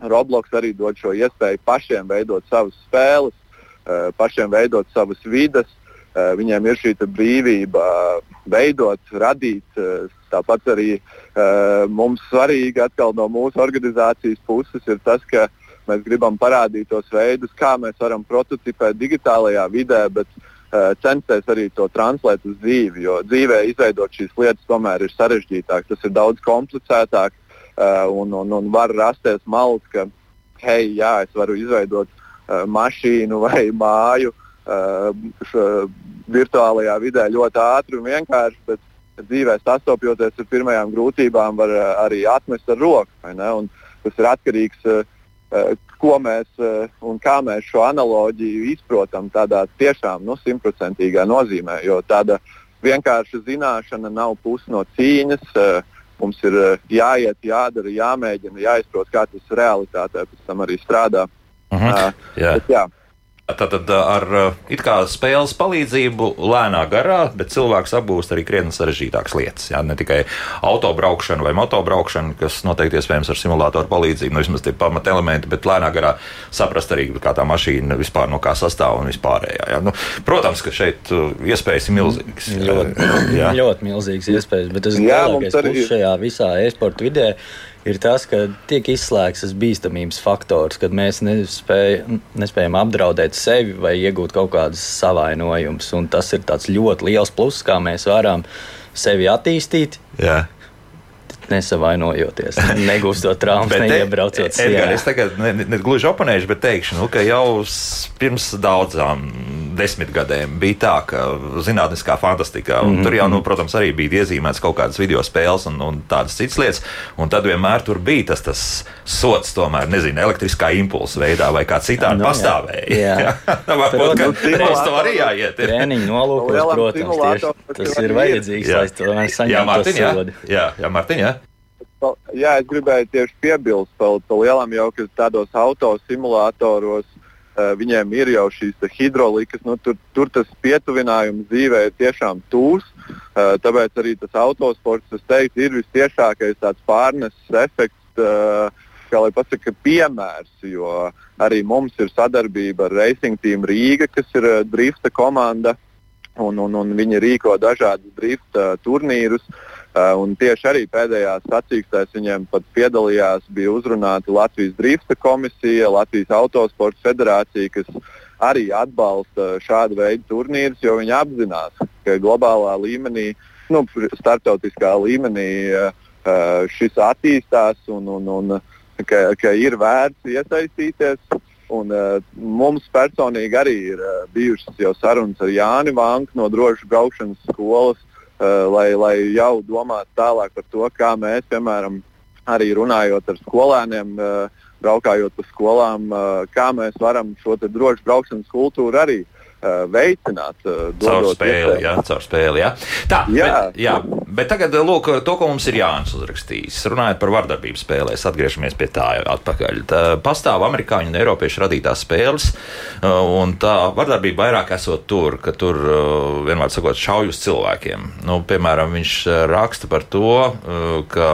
Roblox arī dod šo iespēju pašiem veidot savas spēles, uh, pašiem veidot savas vidas Eh, viņiem ir šī brīvība veidot, radīt. Eh, tāpat arī eh, mums svarīgi no mūsu organizācijas puses ir tas, ka mēs gribam parādīt tos veidus, kā mēs varam prototipēt digitālajā vidē, bet censties arī to translēt uz dzīvi. Jo dzīvē izveidot šīs lietas tomēr ir sarežģītāk, tas ir daudz komplicētāk un, un, un var rasties malts, ka, hei, jā, es varu izveidot mašīnu vai māju virtuālajā vidē ļoti ātri un vienkārši, bet dzīvē sastopjoties ar pirmajām grūtībām, var arī atmest ar roku. Tas ir atkarīgs no ko mēs un kā mēs šo analoģiju izprotam tādā tiešām nu, simtprocentīgā nozīmē. Jo tāda vienkārša zināšana nav puse no cīņas. Mums ir jāiet, jādara, jāmēģina, jāizprot, kā tas realitātē pēc tam arī strādā. Uh -huh. uh, jā. Bet, jā. Tātad ar it kā spēles palīdzību lēnā garā, bet cilvēks apgūst arī krietni sarežģītākas lietas. Jā, ne tikai autobraukšana vai motobraukšana, kas noteikti iespējams ar simulātoru palīdzību, nu vismaz tie pamat elementi, bet lēnā garā saprast arī, kā tā mašīna vispār no kā sastāv un vispārējā. Jā. Nu, protams, ka šeit iespējas ir milzīgas. Ļoti, jā. ļoti milzīgas iespējas, bet tas ir lielākais šajā visā e-sporta vidē ir tas, ka tiek izslēgts tas bīstamības faktors, kad mēs nespēj, nespējam apdraudēt sevi vai iegūt kaut kādas savainojumus. Tas ir ļoti liels pluss, kā mēs varam sevi attīstīt. Jā nesavainojoties, negūstot traumas, neiebraucot sienā. Es tagad ne, ne, ne gluži oponēšu, bet teikšu, nu, ka jau pirms daudzām desmitgadēm bija tā, ka zinātniskā fantastikā, un mm -hmm. tur jau, nu, protams, arī bija iezīmēts kaut kādas video spēles un, un tādas citas lietas, un tad vienmēr tur bija tas, tas sots, tomēr, nezinu, elektriskā impulsa veidā vai kā citādi no, nu, pastāvēja. Jā, jā. varbūt, ka uz to arī jāiet. Treniņu nolūkos, protams, tieši tas ir vajadzīgs, jā. lai to saņemtu. Jā, Mārtiņ, jā. jā, jā, Mārtiņ, jā. Jā, es gribēju tieši piebilst par to lielam, jau ka tādos autosimulātoros viņiem ir jau šīs hidrolikas, nu, tur, tur tas pietuvinājums dzīvē ir tiešām tūs. Uh, tāpēc arī tas autosports, es teiktu, ir visciešākais tāds pārneses efekts. Uh, kā lai pasaka, piemērs, jo arī mums ir sadarbība ar Racing Team Rīga, kas ir drifta komanda, un, un, un viņi rīko dažādus drifta turnīrus. Uh, un tieši arī pēdējās sacīkstēs viņiem pat piedalījās, bija uzrunāta Latvijas Drifta komisija, Latvijas Autosporta federācija, kas arī atbalsta šādu veidu turnīrus, jo viņi apzinās, ka globālā līmenī, nu, starptautiskā līmenī uh, šis attīstās un, un, un ka, ka ir vērts iesaistīties. Un, uh, mums personīgi arī ir uh, bijušas jau sarunas ar Jāni Vanku no drošas braukšanas skolas, Eh, lai, lai jau domātu tālāk par to, kā mēs, piemēram, arī runājot ar skolēniem, eh, braukājot pa skolām, eh, kā mēs varam šo drošu braukšanas kultūru arī veicināt. Caur spēli, jā, caur spēli, jā. Tā, jā. Bet, jā, bet tagad lūk, to, ko mums ir Jānis uzrakstījis. Runājot par vardarbību spēlēs, atgriežamies pie tā atpakaļ. Tā pastāv amerikāņu un eiropiešu radītās spēles, un tā vardarbība vairāk esot tur, ka tur, vienmēr sakot, šauj uz cilvēkiem. Nu, piemēram, viņš raksta par to, ka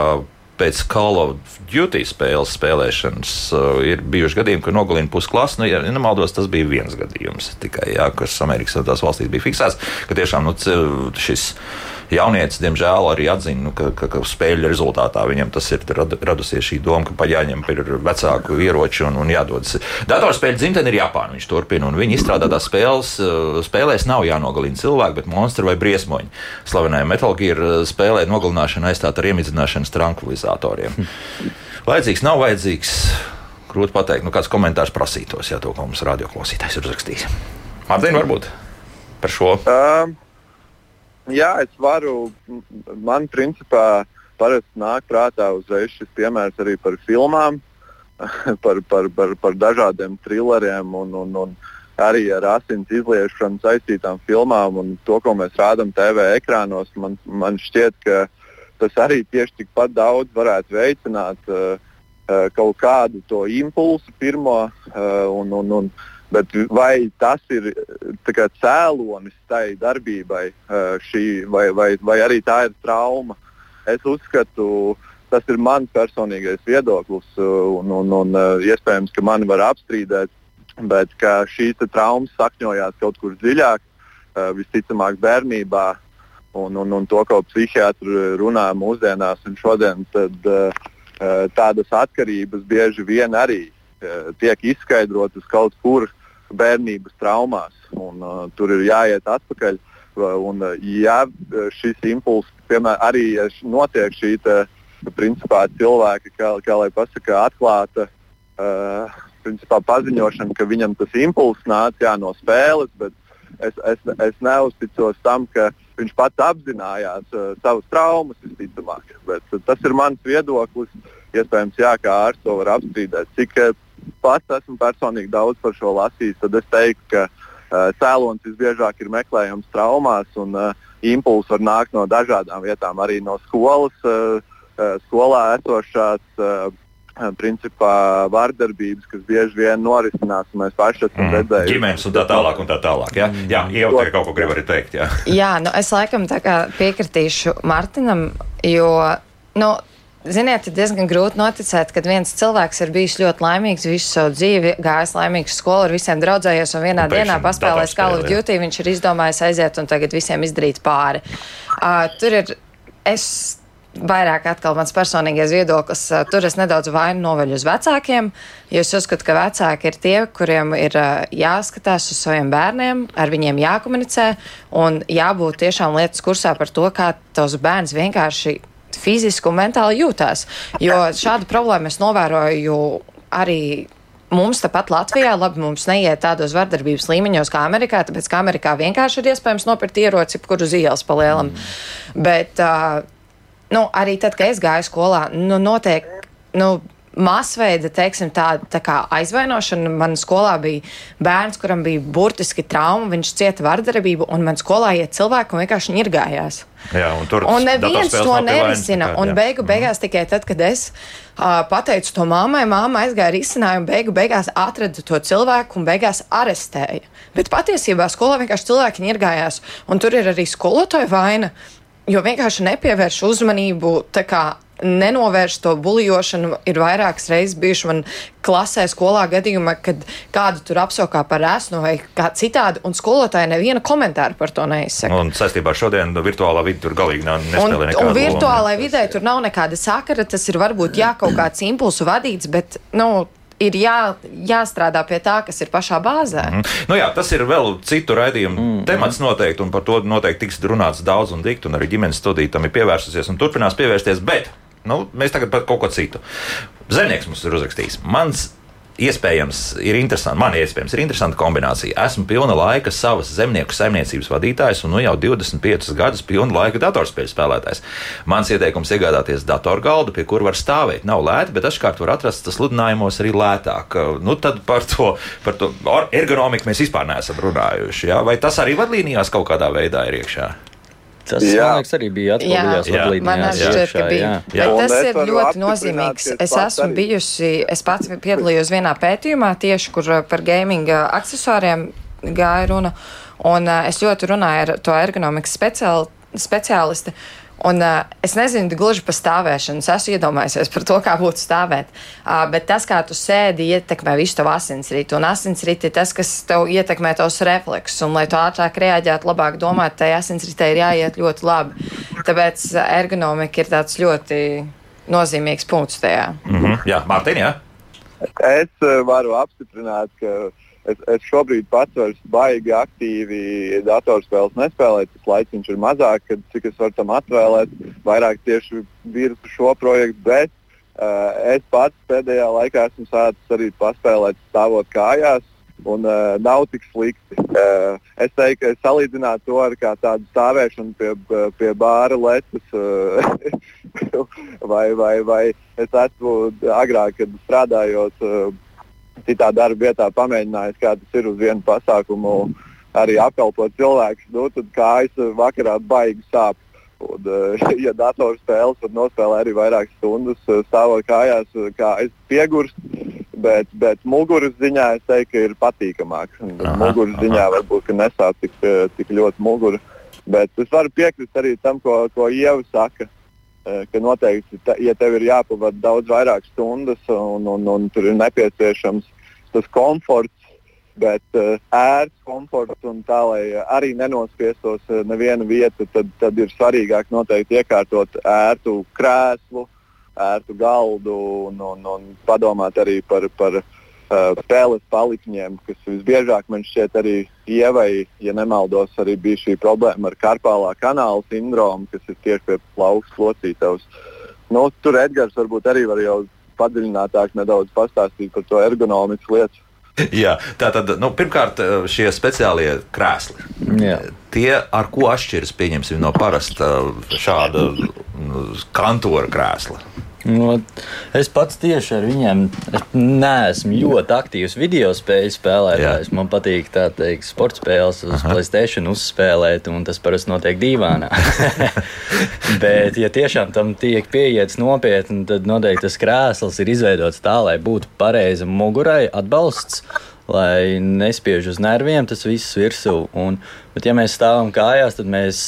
pēc Call of Duty spēles spēlēšanas uh, ir bijuši gadījumi, ka nogalina pusklasi. Nu, ja nemaldos, tas bija viens gadījums tikai, jā, kas Amerikas Savienotās valstīs bija fiksēts, ka tiešām nu, šis jaunietis, diemžēl, arī atzina, nu, ka, ka, ka spēļu rezultātā viņam tas ir rad, radusies šī doma, ka paņem vecāku ieroči un, un jādodas. Datorspēļu dzimtene ir Japāna, viņš turpina, un viņa izstrādātās spēles, uh, spēlēs nav jānogalina cilvēki, bet monstri vai briesmoņi. Slavenajā Metal Gear uh, spēlē nogalināšana aizstāt ar iemidzināšanas tranquilizatoriem. Vajadzīgs, nav vajadzīgs. Grūti pateikt, nu kāds komentārs prasītos, ja to mums radioklausītājs ir uzrakstījis. Mārtiņ, varbūt par šo? Uh, jā, es varu. Man principā parasti nāk prātā uzreiz šis piemērs arī par filmām, par, par, par, par dažādiem thrilleriem un, un, un arī ar asins izliešanu saistītām filmām un to, ko mēs rādām TV ekrānos. Man, man šķiet, ka tas arī tieši tikpat daudz varētu veicināt uh, uh, kaut kādu to impulsu pirmo uh, un, un, un Bet vai tas ir kā, cēlonis tai darbībai, šī, vai, vai, vai arī tā ir trauma? Es uzskatu, tas ir mans personīgais viedoklis, un, un, un iespējams, ka mani var apstrīdēt, bet šīs traumas sakņojās kaut kur dziļāk, visticamāk, bērnībā. Un, un, un to, ko psihiatri runā mūsdienās un šodien, tad tādas atkarības bieži vien arī tiek izskaidrotas kaut kur bērnības traumās. Un, uh, tur ir jāiet atpakaļ. Un, uh, ja šis impulss, piemēram, arī notiek šī te, principā, cilvēka, kā, kā lai pasakā, atklāta uh, principā, paziņošana, ka viņam tas impulss nāca jā, no spēles, bet es, es, es neuzticos tam, ka viņš pats apzinājās uh, savas traumas, visticamāk. Bet, uh, tas ir mans viedoklis. Iespējams, jā, kā ārsts to var apstrīdēt. Cik uh, pats esmu personīgi daudz par šo lasījis, tad es teiktu, ka uh, cēlonis visbiežāk ir meklējams traumās, un uh, impulss var nākt no dažādām vietām, arī no skolas, uh, uh, skolā esošās. Uh, principā vardarbības, kas bieži vien norisinās, un mēs paši esam mm. redzējuši. Ģimenes un tā tālāk. Un tā tālāk ja? Jā, jau tā kaut ko grib arī teikt. Jā, jā nu es laikam piekritīšu Martinam, jo. Nu, Ziniet, ir diezgan grūti noticēt, ka viens cilvēks ir bijis ļoti laimīgs visu savu dzīvi, gājis laimīgs skolā, ar visiem draudzējies un vienā un dienā paspēlējis Call of Duty. Viņš ir izdomājis aiziet un tagad visiem izdarīt pāri. Uh, tur ir. Es vairāk atkal mans personīgais viedoklis. Tur es nedaudz vainu noveļu uz vecākiem, jo es uzskatu, ka vecāki ir tie, kuriem ir jāskatās uz saviem bērniem, ar viņiem jākomunicē un jābūt tiešām lietas kursā par to, kā tos bērns vienkārši fiziski un mentāli jūtās. Jo šādu problēmu es novēroju arī Mums tāpat Latvijā, labi, mums neiet tādos vardarbības līmeņos kā Amerikā, tāpēc kā Amerikā vienkārši ir iespējams nopirkt ieroci, kur uz ielas palielam. Mm. Bet uh, nu, arī tad, kad es gāju skolā, nu, notiek. Nu, masveida teiksim, tā, tā kā aizvainošana. Manā skolā bija bērns, kuram bija burtiski trauma, viņš cieta vardarbību, un manā skolā iet cilvēki un vienkārši ņirgājās. Jā, un tur un neviens to nerisina. Un beigu mhm. beigās tikai tad, kad es uh, pateicu to mammai, mamma aizgāja risinājumu, beigu beigās atrada to cilvēku un beigās arestēja. Bet patiesībā skolā vienkārši cilvēki ņirgājās, un tur ir arī skolotāja vaina. Jo vienkārši nepievērš uzmanību nenovērst to buļļošanu. Ir vairākas reizes bijuši man klasē, skolā gadījumā, kad kādu tur apsaukā par esmu vai kā citādi, un skolotāji neviena komentāra par to neizsaka. Un saistībā ar šodienu virtuālā vide tur galīgi nav nespēlē nekāda. Un virtuālai vidē tur nav nekāda sakara, tas ir varbūt jā, kaut kāds impulsu vadīts, bet, nu, ir jā, jāstrādā pie tā, kas ir pašā bāzē. Mm -hmm. nu jā, tas ir vēl citu raidījumu mm -hmm. temats noteikti, un par to noteikti tiks runāts daudz un dikti, un arī ģimenes studija tam ir pievērsusies un turpinās pievērsties. Bet Nu, mēs tagad par kaut ko citu. Zemnieks mums ir uzrakstījis. Mans iespējams ir interesanti, man iespējams ir interesanta kombinācija. Esmu pilna laika savas zemnieku saimniecības vadītājs un nu jau 25 gadus pilna laika datorspēļu spēlētājs. Mans ieteikums iegādāties datorgaldu, pie kura var stāvēt. Nav lēti, bet dažkārt var atrast tas lidinājumos arī lētāk. Nu, tad par to, par to ergonomiku mēs vispār neesam runājuši. Ja? Vai tas arī vadlīnijās kaut kādā veidā ir iekšā? Tas, jā. man liekas, arī bija atspoguļots vadlīnijās. Jā, ka bija. Jā. Bet tas ir ļoti nozīmīgs. Es esmu arī. bijusi, es pats piedalījos vienā pētījumā tieši, kur uh, par gaming uh, aksesuāriem gāja runa, un uh, es ļoti runāju ar to ergonomikas speciāli, speciālisti. Un, uh, es nezinu gluži par stāvēšanu, es esmu iedomājies par to, kā būtu stāvēt. Uh, bet tas, kā tu sēdi, ietekmē visu tavu asinsritu. Un asinsrite ir tas, kas tev ietekmē tos refleksus. Un, lai tu ātrāk reaģētu, labāk domāt, tai asinsritei ir jāiet ļoti labi. Tāpēc ergonomika ir tāds ļoti nozīmīgs punkts tajā. Mm -hmm. Jā, Mārtiņ, jā. Es varu apstiprināt, ka es, es šobrīd pats vairs baigi aktīvi datorspēles nespēlēju. Tas laiciņš ir mazāk, kad, cik es varu tam atvēlēt, vairāk tieši virzu šo projektu. Bet uh, es pats pēdējā laikā esmu sācis arī paspēlēt stāvot kājās. Un uh, nav tik slikti. Uh, es teiktu, ka es salīdzinātu to ar tādu stāvēšanu pie, pie bāra lecas. Uh, vai, vai, vai es esmu agrāk, kad strādājot uh, citā darba vietā pamēģinājis, kā tas ir uz vienu pasākumu, arī apkalpot cilvēkus, nu, tad kājas vakarā baigi sāp. Un, eh, ja datorspēles var nospēlēt arī vairākas stundas, eh, stāvot kājās, eh, kā es piegurstu, bet, bet muguras ziņā es teiktu, ka ir patīkamāk. Muguras ziņā varbūt nesāp tik, tik ļoti mugura. Bet es varu piekrist arī tam, ko, ko Ieva saka. Ka noteikti, ja tev ir jāpavada daudz vairāk stundas un, un, un tur ir nepieciešams tas komforts, bet uh, ērts komforts un tā, lai arī nenospiestos uh, nevienu vietu, tad, tad ir svarīgāk noteikti iekārtot ērtu krēslu, ērtu galdu un, un, un padomāt arī par, par uh, spēles palikņiem, kas visbiežāk man šķiet arī ievai, ja nemaldos, arī bija šī problēma ar karpālā kanāla sindromu, kas ir tieši pie plaukas locītavas. Nu, tur Edgars varbūt arī var jau padziļinātāk nedaudz pastāstīt par to ergonomikas lietu. Jā, tā tad nu, pirmkārt šie speciālie krēsli. Jā. Tie, ar ko atšķiras no parasta šāda nu, kantora krēsla? Nu, es pats tieši ar viņiem neesmu ļoti aktīvs video spēļu spēlētājs. Man patīk tā teikt, sporta spēles uz Aha. Playstation uzspēlēt, un tas parasti notiek dīvānā. Bet, ja tiešām tam tiek pieiets nopietni, tad noteikti tas krēsls ir izveidots tā, lai būtu pareiza mugurai atbalsts. Lai nespiež uz nerviem tas viss virsū. Un, bet, ja mēs stāvam kājās, tad mēs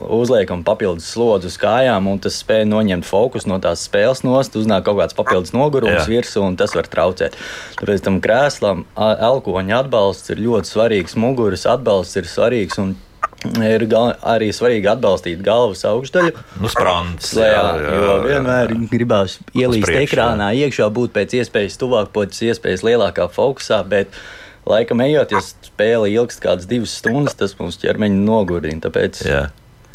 uzliekam papildus slodzi uz kājām, un tas spēj noņemt fokusu no tās spēles nost, uznāk kaut kāds papildus nogurums virsū, un tas var traucēt. Tāpēc tam krēslam elkoņa atbalsts ir ļoti svarīgs, muguras atbalsts ir svarīgs. Ir arī svarīgi atbalstīt galvas augšdaļu. Nu, sprāns, jā, jā, jā, jo vienmēr jā. gribās ielīst priekš, ekrānā, jā. iekšā būt pēc iespējas tuvāk, pēc iespējas lielākā fokusā. Bet, laikam, ejot, ja spēle ilgst kādas divas stundas, tas mums ķermeņa nogurdina. Tāpēc jā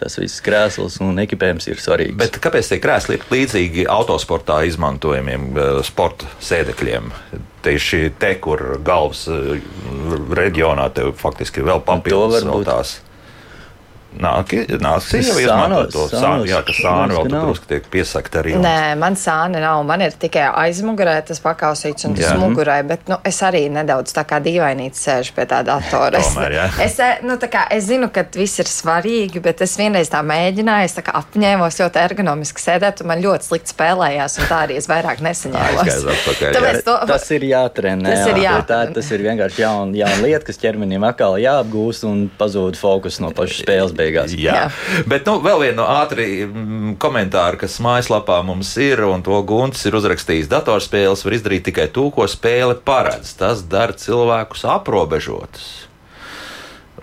tas viss krēsls un ekipējums ir svarīgs. Bet kāpēc tie krēsli ir līdzīgi autosportā izmantojamiem eh, sporta sēdekļiem? Tieši te, kur galvas eh, reģionā tev faktiski vēl papildus vēl tās. Nāk, nāk jau izmantot to sānu, jā, ka sānu vēl drusku tiek piesakt arī. Nē, man sāni nav, man ir tikai aizmugurē tas pakausīts un tas jā. mugurai, bet, nu, es arī nedaudz tā kā dīvainīts sēžu pie tā datora. Tomēr, jā. es, nu, tā kā, es zinu, ka viss ir svarīgi, bet es vienreiz tā mēģināju, es tā kā apņēmos ļoti ergonomiski sēdēt, un man ļoti slikti spēlējās, un tā arī es vairāk nesaņēmos. Tāpēc to... Tas ir jātrenē. Tas, jā, ir, jātrenē. Tā, tas ir vienkārši jauna jaun lieta, kas ķermenim atkal jāapgūst un pazūd fokus no pašas spēles beigās. Jā. Jā. Bet nu, vēl viena ātri mm, komentāra, kas mājaslapā mums ir, un to Gunts ir uzrakstījis. Datorspēles var izdarīt tikai to, ko spēle paredz. Tas dara cilvēkus aprobežotus.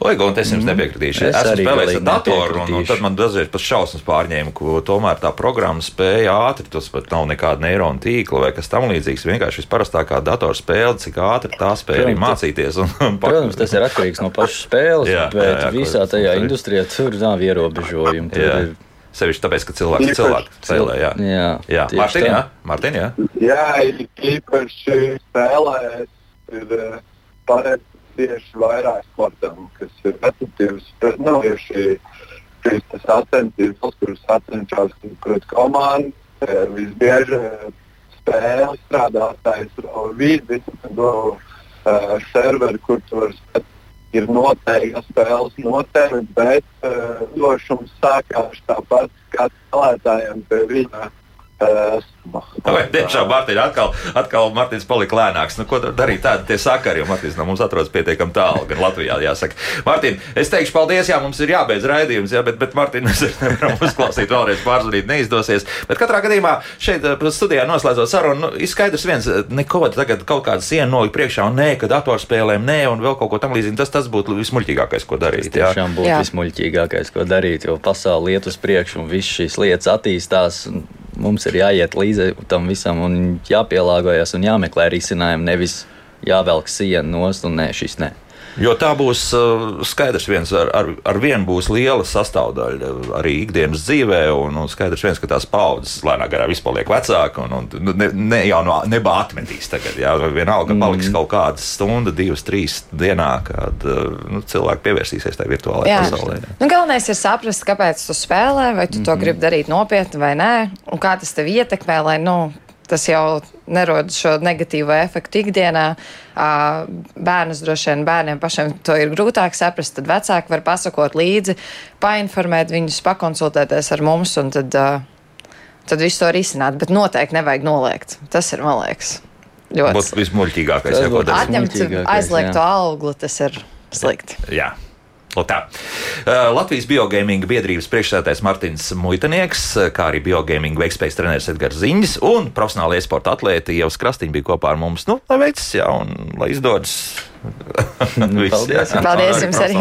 Oiga, un es jums mm. nepiekritīšu. Es esmu spēlējis ar datoru, un, un tad man dažreiz pat šausmas pārņēma, ka tomēr tā programma spēja ātri, tas pat nav nekāda neirona tīkla vai kas tam līdzīgs. Vienkārši visparastākā datorspēle, cik ātri tā spēja arī mācīties. Un, un Protams, tas ir atkarīgs no pašas spēles, jā, bet jā, jā, visā tajā industrijā tur nav ierobežojumi. Tur ir Sevišķi tāpēc, ka cilvēks ir cilvēks spēlē. Jā, jā, jā. Mārtiņ, jā. Mārtiņ, jā. jā, īpaši spēlēs ir eh, pareizi tieši vairāk sportam, kas ir efektīvs. Nav jau šī, šīs sacensības, kuras sacenšas pret komandu. Eh, visbiežāk spēle strādātājs vidi, do uh, serveri, kur tu vari ir noteikti spēles noteikti, bet uh, došums sākās tāpat kā spēlētājiem pie viņa Vai tiešām Mārtiņš atkal, atkal Martins palika lēnāks? Nu, ko darīt tādu tie sakari, jo Martins no mums atrodas pietiekami tālu, gan Latvijā jāsaka. Mārtiņ, es teikšu paldies, jā, mums ir jābeidz raidījums, jā, bet, bet Mārtiņ, mēs nevaram uzklausīt vēlreiz pārzvanīt, neizdosies. Bet katrā gadījumā šeit studijā noslēdzot sarunu, nu, ir skaidrs viens, neko tagad kaut kāda siena nolikt priekšā un nē, ka datorspēlēm nē un vēl kaut ko tam līdzīgu. Tas, tas būtu vismuļķīgākais, ko darīt. Tas tiešām būtu vismuļķīgākais, ko darīt, jo pasauli iet uz priekšu un viss šīs lietas attīstās. Un mums ir jāiet līdzi tam visam un jāpielāgojas un jāmeklē risinājumi, nevis jāvelk siena nost un nē, šis nē. Jo tā būs uh, skaidrs, viens ar, ar, ar vienu būs liela sastāvdaļa arī ikdienas dzīvē, un, un skaidrs, viens, ka tās paudzes lēnā garā vispār paliek vecākas, un, un nu, ne, ne jau no neba atmetīs tagad. Jā, vienalga, ka paliks mm. kaut kāda stunda, divas, trīs dienā, kad uh, nu, cilvēki pievērsīsies tajā virtuālajā pasaulē. Nu, galvenais ir saprast, kāpēc tu spēlē, vai tu mm -hmm. to mhm. gribi darīt nopietni vai nē, un kā tas tev ietekmē, lai nu, tas jau nerod šo negatīvo efektu ikdienā. Bērnus droši vien bērniem pašiem to ir grūtāk saprast, tad vecāki var pasakot līdzi, painformēt viņus, pakonsultēties ar mums un tad, tad visu to risināt. Bet noteikti nevajag noliegt. Tas ir, man liekas, ļoti. Tas būtu vismuļķīgākais. Atņemt aizliegto augli, tas ir slikti. Jā. O tā. Latvijas biogaming biedrības priekšsēdētājs Mārtiņš Muitanieks, kā arī biogaming veikspējas treneris Edgars Ziņģis un profesionāli esporta atlēti jau skrastīņi bija kopā ar mums. Nu, lai veicas, jā, un lai izdodas. Viss, Paldies, jā, Paldies jums arī.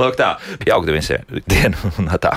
Lūk tā, jauka visiem dienu un tā.